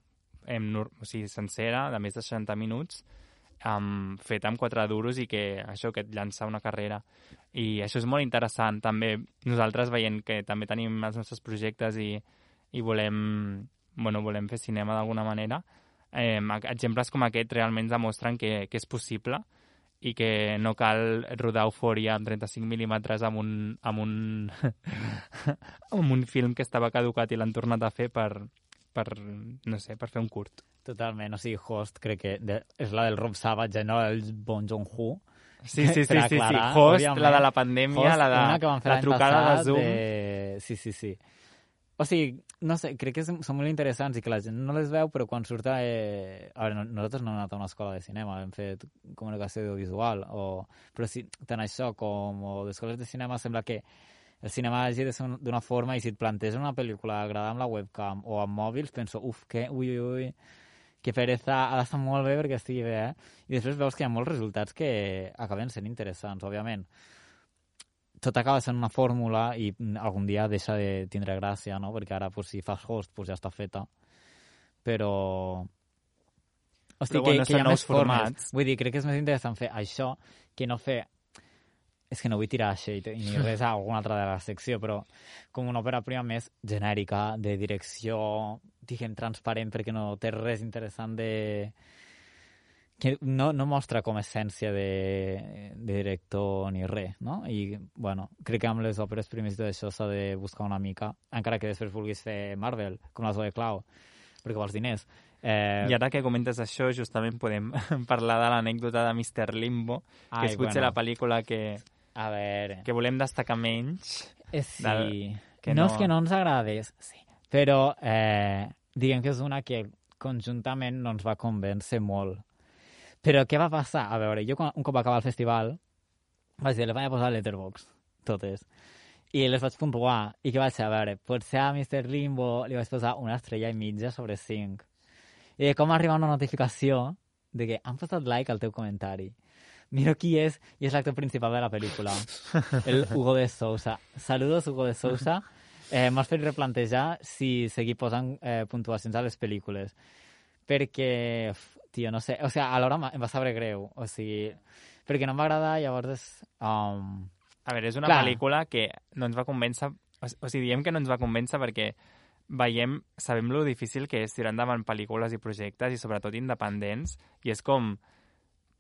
em, o sigui, sencera, de més de 60 minuts, um, feta amb quatre duros i que això que et llança una carrera. I això és molt interessant. També nosaltres veient que també tenim els nostres projectes i, i volem, bueno, volem fer cinema d'alguna manera, eh, exemples com aquest realment demostren que, que és possible i que no cal rodar eufòria amb 35 mil·límetres amb un, amb un, <laughs> amb un film que estava caducat i l'han tornat a fer per, per, no sé, per fer un curt. Totalment, o sigui, Host crec que de, és la del Rob Savage, no el Bon Joon-ho. Sí, sí, <laughs> sí, sí, sí, sí. Host, la de la pandèmia, Host, la de la trucada de Zoom. De... Sí, sí, sí. O sigui, no sé, crec que són molt interessants i que la gent no les veu, però quan surt... Eh... A veure, nosaltres no hem anat a una escola de cinema, hem fet comunicació audiovisual, o... però sí, tant això com o d'escoles de cinema sembla que el cinema hagi de ser d'una forma i si et planteges una pel·lícula agradar amb la webcam o amb mòbils, penso, uf, que, ui, ui, ui, que pereza, ha d'estar molt bé perquè estigui bé, eh? I després veus que hi ha molts resultats que acaben sent interessants, òbviament tot acaba sent una fórmula i algun dia deixa de tindre gràcia, no? Perquè ara, pues, si fas host, pues, ja està feta. Però... Hosti, Però bueno, que, que hi ha més formats. Vull dir, crec que és més interessant fer això que no fer és que no vull tirar shade ni <laughs> res a alguna altra de la secció, però com una òpera prima més genèrica, de direcció, diguem, transparent, perquè no té res interessant de, que no, no mostra com essència de, de director ni res, no? I, bueno, crec que amb les òperes primes d'això s'ha de buscar una mica, encara que després vulguis fer Marvel, com la Zoe Clau, perquè vols diners. Eh... I ara que comentes això, justament podem <laughs> parlar de l'anècdota de Mr. Limbo, Ai, que és potser bueno. la pel·lícula que, a veure... que volem destacar menys. Eh, sí, del... que no... no és que no ens agradés, sí. però eh, diguem que és una que conjuntament no ens va convèncer molt però què va passar? A veure, jo un cop acabar el festival vaig dir, les vaig posar a Letterboxd, totes. I les vaig puntuar. I què vaig fer? A veure, potser a Mr. Limbo li vaig posar una estrella i mitja sobre 5. I de com arriba una notificació de que han posat like al teu comentari. Miro qui és, i és l'actor principal de la pel·lícula, el Hugo de Sousa. Saludos, Hugo de Sousa. Eh, M'has fet replantejar si seguir posant eh, puntuacions a les pel·lícules. Perquè tio, no sé, o sigui, alhora em va saber greu, o sigui, perquè no em va agradar, llavors... Um... A veure, és una Clar. pel·lícula que no ens va convèncer, o sigui, diem que no ens va convèncer perquè veiem, sabem lo difícil que és tirar endavant pel·lícules i projectes i sobretot independents, i és com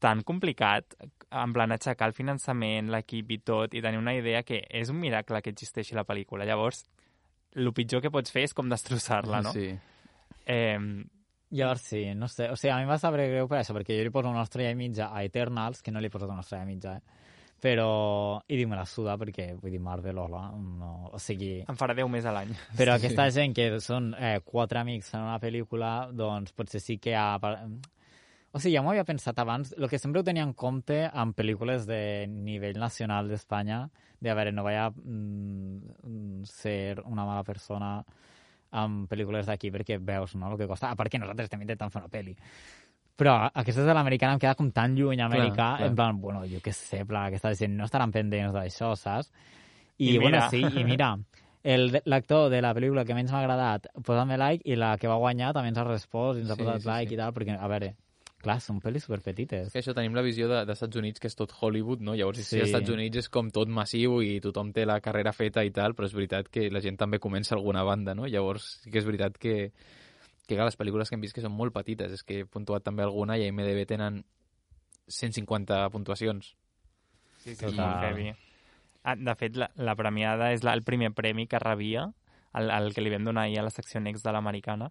tan complicat en plan aixecar el finançament, l'equip i tot, i tenir una idea que és un miracle que existeixi la pel·lícula. Llavors, el pitjor que pots fer és com destrossar-la, no? Sí. Eh, Llavors sí, no sé. O sigui, a mi em va saber greu per això, perquè jo li poso una estrella i mitja a Eternals, que no li he posat una estrella i mitja, eh? Però, i dic, me la suda, perquè, vull dir, Marvel, hola, no, o sigui... Em farà 10 més a l'any. Però aquesta gent que són eh, quatre amics en una pel·lícula, doncs potser sí que ha... O sigui, ja m'ho havia pensat abans, el que sempre ho tenia en compte en pel·lícules de nivell nacional d'Espanya, de, a veure, no vaig a mm, ser una mala persona amb pel·lícules d'aquí perquè veus no, el que costa, a part que nosaltres estem intentant fer una pel·li però aquesta de l'americana em queda com tan lluny americà, clar, clar. en plan, bueno, jo què sé, plan, aquesta gent no estaran pendents d'això, saps? I, I bueno, sí, i mira, l'actor de la pel·lícula que menys m'ha agradat, posa'm like, i la que va guanyar també ens ha respost i ens ha posat sí, like sí. i tal, perquè, a veure, clar, són pel·lis superpetites. És que això tenim la visió de, dels Estats Units, que és tot Hollywood, no? Llavors, sí. si als Estats Units és com tot massiu i tothom té la carrera feta i tal, però és veritat que la gent també comença alguna banda, no? Llavors, sí que és veritat que, que clar, les pel·lícules que hem vist que són molt petites, és que he puntuat també alguna i a IMDB tenen 150 puntuacions. Sí, sí, Total. heavy. Ah, de fet, la, la premiada és la, el primer premi que rebia, el, el que li vam donar ahir a la secció Next de l'americana,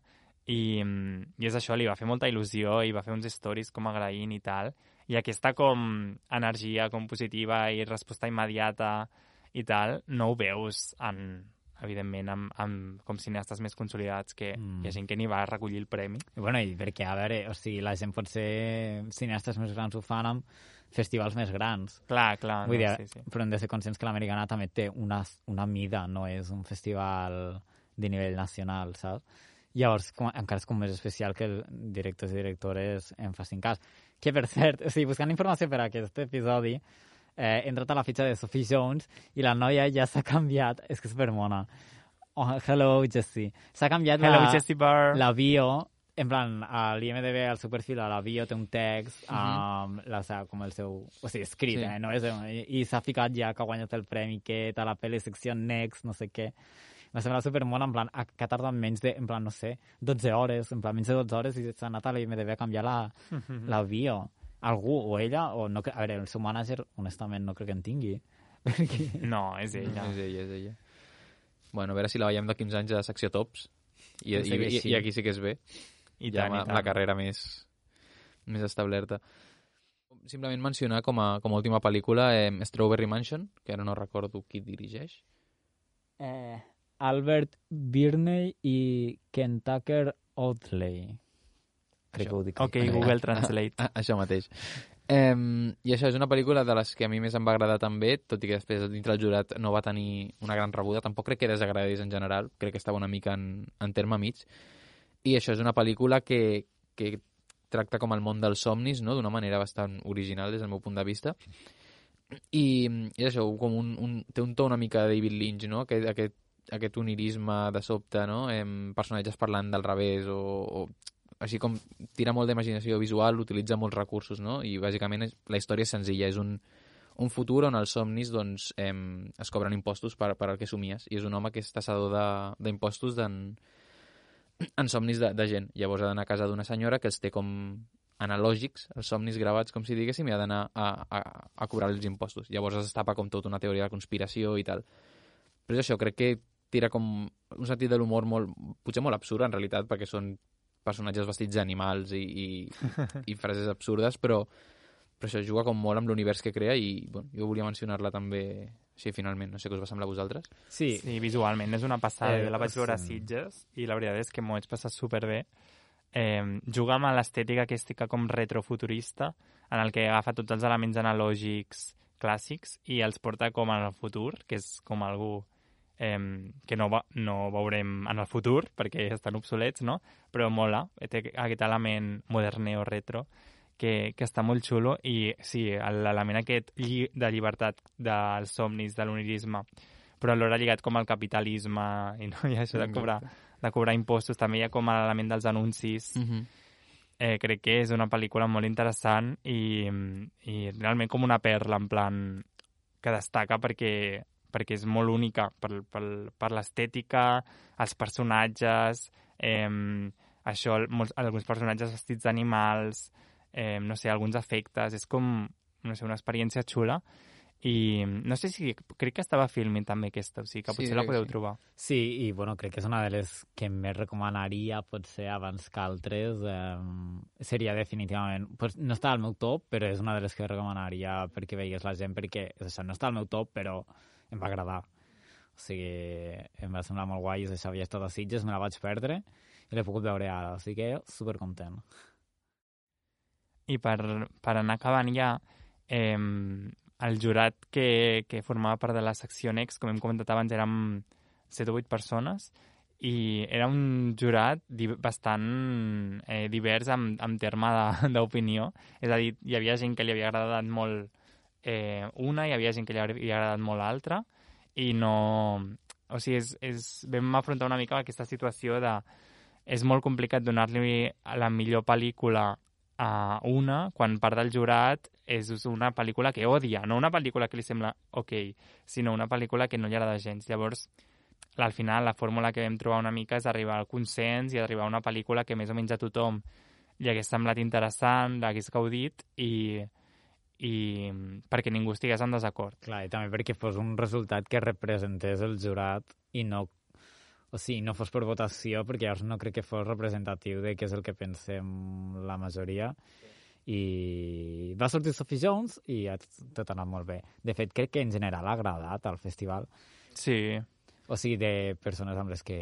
i, i és això, li va fer molta il·lusió i va fer uns stories com agraint i tal, i aquesta com energia com positiva i resposta immediata i tal, no ho veus en, evidentment, amb, amb com cineastes més consolidats que mm. hi ha gent que ni va recollir el premi. I, bueno, i perquè, a veure, o sigui, la gent pot ser cineastes més grans ho fan amb festivals més grans. Clar, clar. Vull no, dir, sí, sí. Però hem de ser conscients que l'americana també té una, una mida, no és un festival de nivell nacional, saps? Llavors, com, encara és com més especial que directors i directores en facin cas. Que, per cert, o sigui, buscant informació per a aquest episodi, eh, he entrat a la fitxa de Sophie Jones i la noia ja s'ha canviat, és que és supermona. Oh, hello, Jessie. S'ha canviat hello, la, Jessie Barr. la bio, en plan, a l'IMDB, al seu perfil, a la bio té un text uh -huh. um, la, com el seu... O sigui, escrit, sí. eh? No? És, I s'ha ficat ja que ha guanyat el premi, que a la pel·li secció Next, no sé què m'ha semblat supermona, en plan, que ha tardat menys de, en plan, no sé, 12 hores, en plan, menys de 12 hores i s'ha anat a l'IMDB a canviar la, uh -huh. la bio algú, o ella, o no... A veure, el seu mànager, honestament, no crec que en tingui. <laughs> Perquè... No, és ella. No, és ella, és ella. Bueno, a veure si la veiem de 15 anys a secció tops. I, i, i, i aquí sí que és bé. I ja tant, i tant. la carrera més, més establerta. Simplement mencionar com a, com a última pel·lícula eh, Strawberry Mansion, que ara no recordo qui dirigeix. Eh, Albert Birney i Ken Tucker Oatley. Crec això. que ho dic. Ok, Google Translate. A, <laughs> a, això mateix. Um, I això és una pel·lícula de les que a mi més em va agradar també, tot i que després dintre el jurat no va tenir una gran rebuda. Tampoc crec que desagradés en general, crec que estava una mica en, en terme mig. I això és una pel·lícula que, que tracta com el món dels somnis, no? d'una manera bastant original des del meu punt de vista. I, i això, com un, un, té un to una mica de David Lynch, no? aquest, aquest, aquest onirisme de sobte, no? Em, personatges parlant del revés o, o així com tira molt d'imaginació visual, utilitza molts recursos, no? I bàsicament la història és senzilla, és un, un futur on els somnis doncs, eh, es cobren impostos per, per al que somies, i és un home que és tassador d'impostos en, en somnis de, de gent. Llavors ha d'anar a casa d'una senyora que els té com analògics, els somnis gravats, com si diguéssim, i ha d'anar a, a, a cobrar els impostos. Llavors es tapa com tota una teoria de conspiració i tal. Però és això, crec que tira com un sentit de l'humor molt, potser molt absurd, en realitat, perquè són personatges vestits d'animals i, i, <laughs> i frases absurdes, però, però això juga com molt amb l'univers que crea i bueno, jo volia mencionar-la també així finalment. No sé què us va semblar a vosaltres. Sí, sí visualment és una passada. Eh, jo la vaig veure a Sitges i la veritat és que m'ho vaig passar superbé. Eh, juga amb l'estètica aquesta com retrofuturista, en el que agafa tots els elements analògics clàssics i els porta com al futur, que és com algú eh, que no, va, no veurem en el futur perquè estan obsolets, no? però mola, té aquest element moderneo retro que, que està molt xulo i sí, l'element aquest lli de llibertat dels somnis, de l'unirisme, però alhora lligat com al capitalisme i, no? I això de cobrar, de cobrar impostos, també hi ha com l'element dels anuncis. Uh -huh. eh, crec que és una pel·lícula molt interessant i, i realment com una perla, en plan, que destaca perquè perquè és molt única per, per, per l'estètica, els personatges, eh, això, molts, alguns personatges vestits d'animals, eh, no sé, alguns efectes, és com, no sé, una experiència xula i no sé si... Crec que estava filming també aquesta, o sigui que Sí, potser la crec que podeu sí. trobar. Sí, i bueno, crec que és una de les que més recomanaria, potser abans que altres. Eh, seria definitivament... Pues no està al meu top, però és una de les que recomanaria perquè veigués la gent, perquè és això, no està al meu top, però em va agradar. O sigui, em va semblar molt guai, això, havia estat a Sitges, me la vaig perdre i l'he pogut veure ara, sigui que supercontent. I per, per anar acabant ja, eh, el jurat que, que formava part de la secció Next, com hem comentat abans, érem 7 o 8 persones, i era un jurat bastant eh, divers en, en terme d'opinió. És a dir, hi havia gent que li havia agradat molt eh, una, hi havia gent que li havia agradat molt l'altra, i no... O sigui, és, és, vam afrontar una mica aquesta situació de... És molt complicat donar-li la millor pel·lícula a una quan part del jurat és una pel·lícula que odia, no una pel·lícula que li sembla ok, sinó una pel·lícula que no li agrada gens. Llavors, al final, la fórmula que vam trobar una mica és arribar al consens i arribar a una pel·lícula que més o menys a tothom li hagués semblat interessant, l'hagués gaudit i, i perquè ningú estigués en desacord. Clar, i també perquè fos un resultat que representés el jurat i no o sigui, no fos per votació, perquè llavors no crec que fos representatiu de què és el que pensem la majoria. I va sortir Sophie Jones i ha tot anat molt bé. De fet, crec que en general ha agradat al festival. Sí, O sigui, de persones amb les que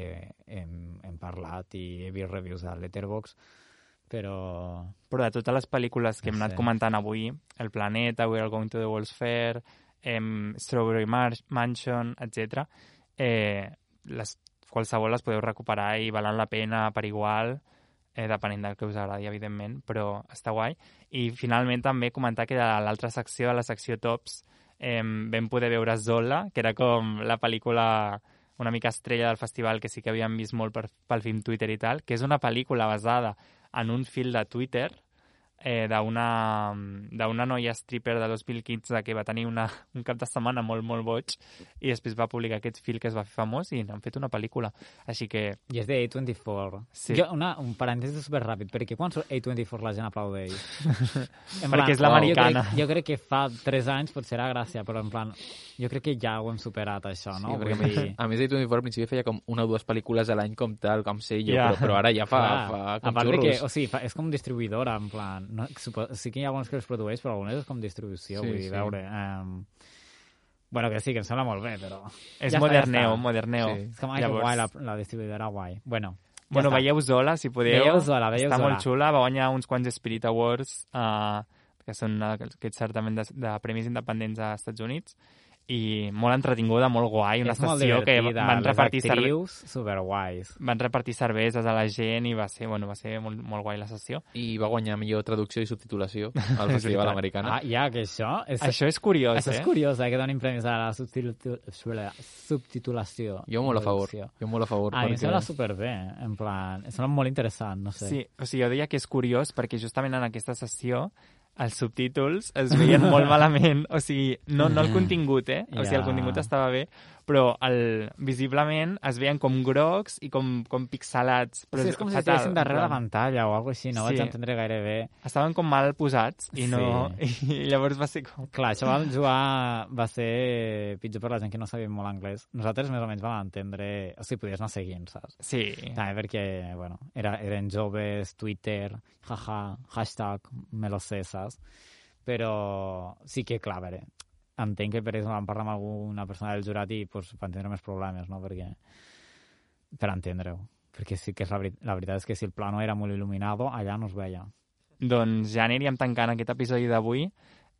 hem, hem parlat i he vist reviews a Letterboxd, però... però de totes les pel·lícules que hem No anat sé. comentant avui, El Planeta, We Are Going to the World's Fair, em, Strawberry Mar Mansion, etc. Eh, les, qualsevol les podeu recuperar i valen la pena per igual, eh, depenent del que us agradi, evidentment, però està guai. I finalment també comentar que de l'altra secció, de la secció Tops, eh, vam poder veure Zola, que era com la pel·lícula una mica estrella del festival que sí que havíem vist molt per, pel film Twitter i tal, que és una pel·lícula basada en un fil de Twitter eh, d'una noia stripper de 2015 que va tenir una, un cap de setmana molt, molt boig i després va publicar aquest fil que es va fer famós i n'han fet una pel·lícula. Així que I és de A24. Sí. Jo, una, un parèntesi superràpid, perquè quan surt A24 la gent aplaudeix. <laughs> En Perquè és l'americana. Jo, crec- jo crec que fa 3 anys potser era gràcia, però en plan, jo crec que ja ho hem superat, això, no? Sí, perquè Vull dir, a més A24 al principi feia com una o dues pel·lícules a l'any com tal, com sé jo, Ja. però, però ara ja fa, clar, fa com a part de xurros. que, o sigui, fa, és com distribuïdora, en plan, no, sí que hi ha alguns que els produeix, però algunes és com distribució, Sí, vull dir, sí. veure... Um, bueno, que sí, que em sembla molt bé, però... és Ja està, moderneo, ja està. moderneo. Sí. És com, ai, que guai, la, la distribuïdora guai. Bueno, ja Bueno, està. veieu Zola, si podeu. Veieu Zola, veieu Està Zola. molt xula, va guanyar uns quants Spirit Awards, uh, que són uh, aquests certament de, de premis independents als Estats Units, i molt entretinguda, molt guai, una és molt sessió que van repartir, actrius superguais. van repartir cerveses a la gent i va ser, bueno, va ser molt, molt guai la sessió. I va guanyar millor traducció i subtitulació <laughs> al Festival. Americana. Ah, ja, que això... És, Això és curiós, això eh? és curiós, eh, que donin premis a la subtitu- subtitulació. Jo molt a favor. Jo molt a favor. A mi em perquè- sembla superbé, en plan... Em sembla molt interessant, no sé. Sí, o sigui, jo deia que és curiós perquè justament en aquesta sessió els subtítols es veien molt <laughs> malament, o sigui, no, no el contingut, eh? O sigui, el contingut estava bé, però el, visiblement es veien com grocs i com, com pixelats. Però sí, és com si fatal, estiguessin darrere la pantalla o alguna així, no Sí. vaig entendre gaire bé. Estaven com mal posats i no... <laughs> I llavors va ser com... Clar, això va jugar... va ser pitjor per la gent que no sabia molt anglès. Nosaltres més o menys vam entendre... O sigui, podies anar seguint, saps? Sí, També perquè, bueno, era, eren joves, Twitter, jaja, hashtag, me lo sé, saps? Però sí que, clar, a veure, entenc que per exemple vam parlar amb alguna persona del jurat i pues, va entendre més problemes, no? Perquè, per entendre-ho. Perquè sí que és la, la veritat és que si el plano era molt il·luminado, allà no es veia. doncs ja aniríem tancant aquest episodi d'avui.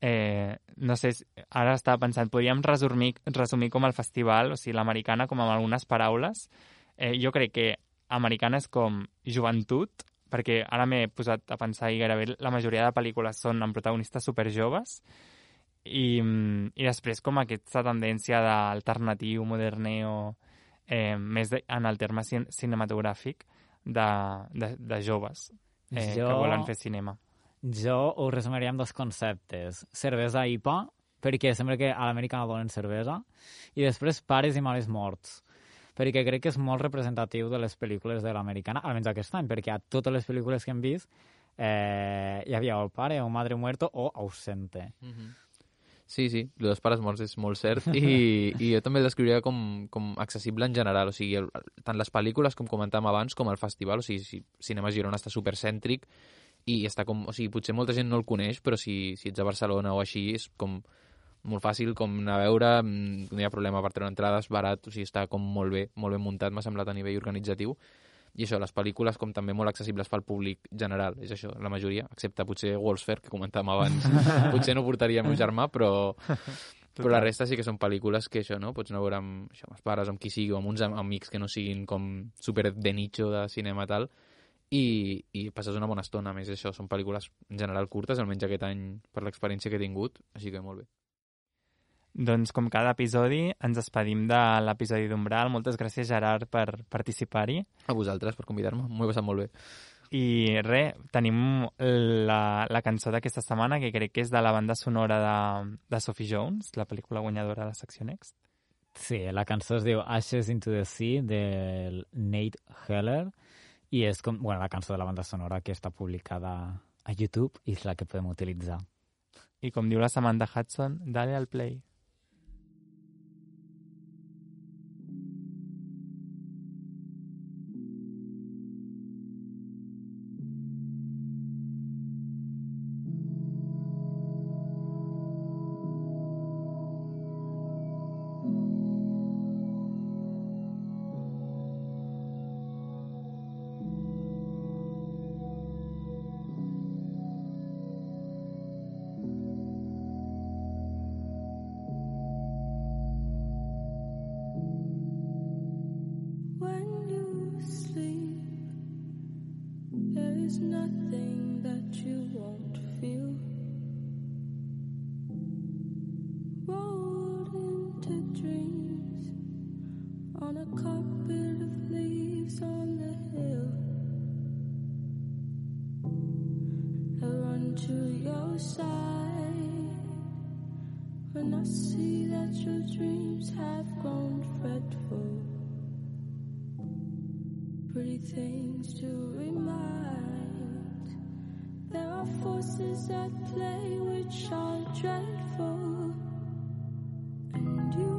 Eh, no sé, ara estava pensant, podríem resumir, resumir com el festival, o sigui, l'americana, com amb algunes paraules. Eh, jo crec que americana és com joventut, perquè ara m'he posat a pensar i gairebé la majoria de pel·lícules són amb protagonistes superjoves, i, mm, i després com aquesta tendència d'alternatiu, moderneo, eh, més de, en el terme cin cinematogràfic de, de, de joves eh, que Jo- volen fer cinema. Jo ho resumiria amb dos conceptes. Cervesa i pa, perquè sembla que a l'Amèrica no donen cervesa, i després pares i mares morts, perquè crec que és molt representatiu de les pel·lícules de l'americana, almenys aquest any, perquè a totes les pel·lícules que hem vist eh, hi havia o el pare o madre muerto o ausente. Mhm. Sí, sí, el dels pares morts és molt cert. I, <laughs> i jo també el descriuria com, com accessible en general, o sigui, el, tant les pel·lícules com comentàvem abans com el festival, o sigui, si Cinema Girona està supercèntric i està com, o sigui, potser molta gent no el coneix, però si, si ets a Barcelona o així és com molt fàcil com anar a veure, mm, no hi ha problema per treure entrades, barat, o sigui, està com molt bé, molt ben muntat, m'ha semblat a nivell organitzatiu i això, les pel·lícules com també molt accessibles pel públic general, és això, la majoria, excepte potser World's Fair, que comentàvem abans, <laughs> potser no portaria el meu germà, però, però la resta sí que són pel·lícules que això, no? Pots anar a veure amb, això, amb els pares, amb qui sigui, o amb uns amics que no siguin com super de nicho de cinema tal, i, i passes una bona estona. A més, això, són pel·lícules en general curtes, almenys aquest any per l'experiència que he tingut, així que molt bé. Doncs com cada episodi, ens despedim de l'episodi d'Umbral. Moltes gràcies, Gerard, per participar-hi. A vosaltres per convidar-me, m'ho he passat molt bé. I res, tenim la, la cançó d'aquesta setmana, que crec que és de la banda sonora de, de Sophie Jones, la pel·lícula guanyadora de la secció Next. Sí, la cançó es diu Ashes into the Sea, del Nate Heller, i és com, bueno, la cançó de la banda sonora que està publicada a YouTube i és la que podem utilitzar. I com diu la Samantha Hudson, dale al play. play which are dreadful and you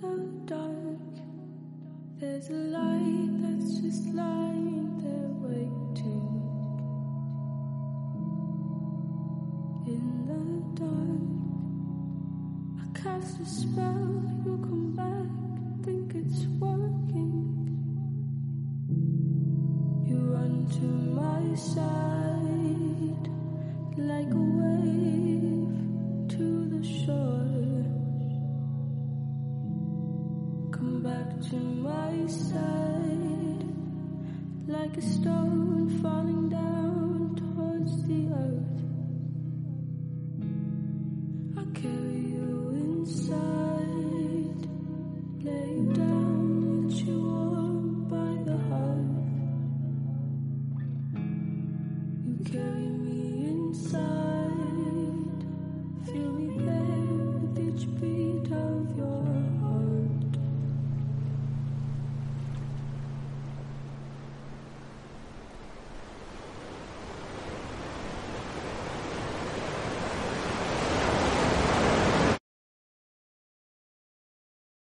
the dark, there's a light that's just lying there waiting. In the dark, I cast a spell, you come back, think it's working. You run to my side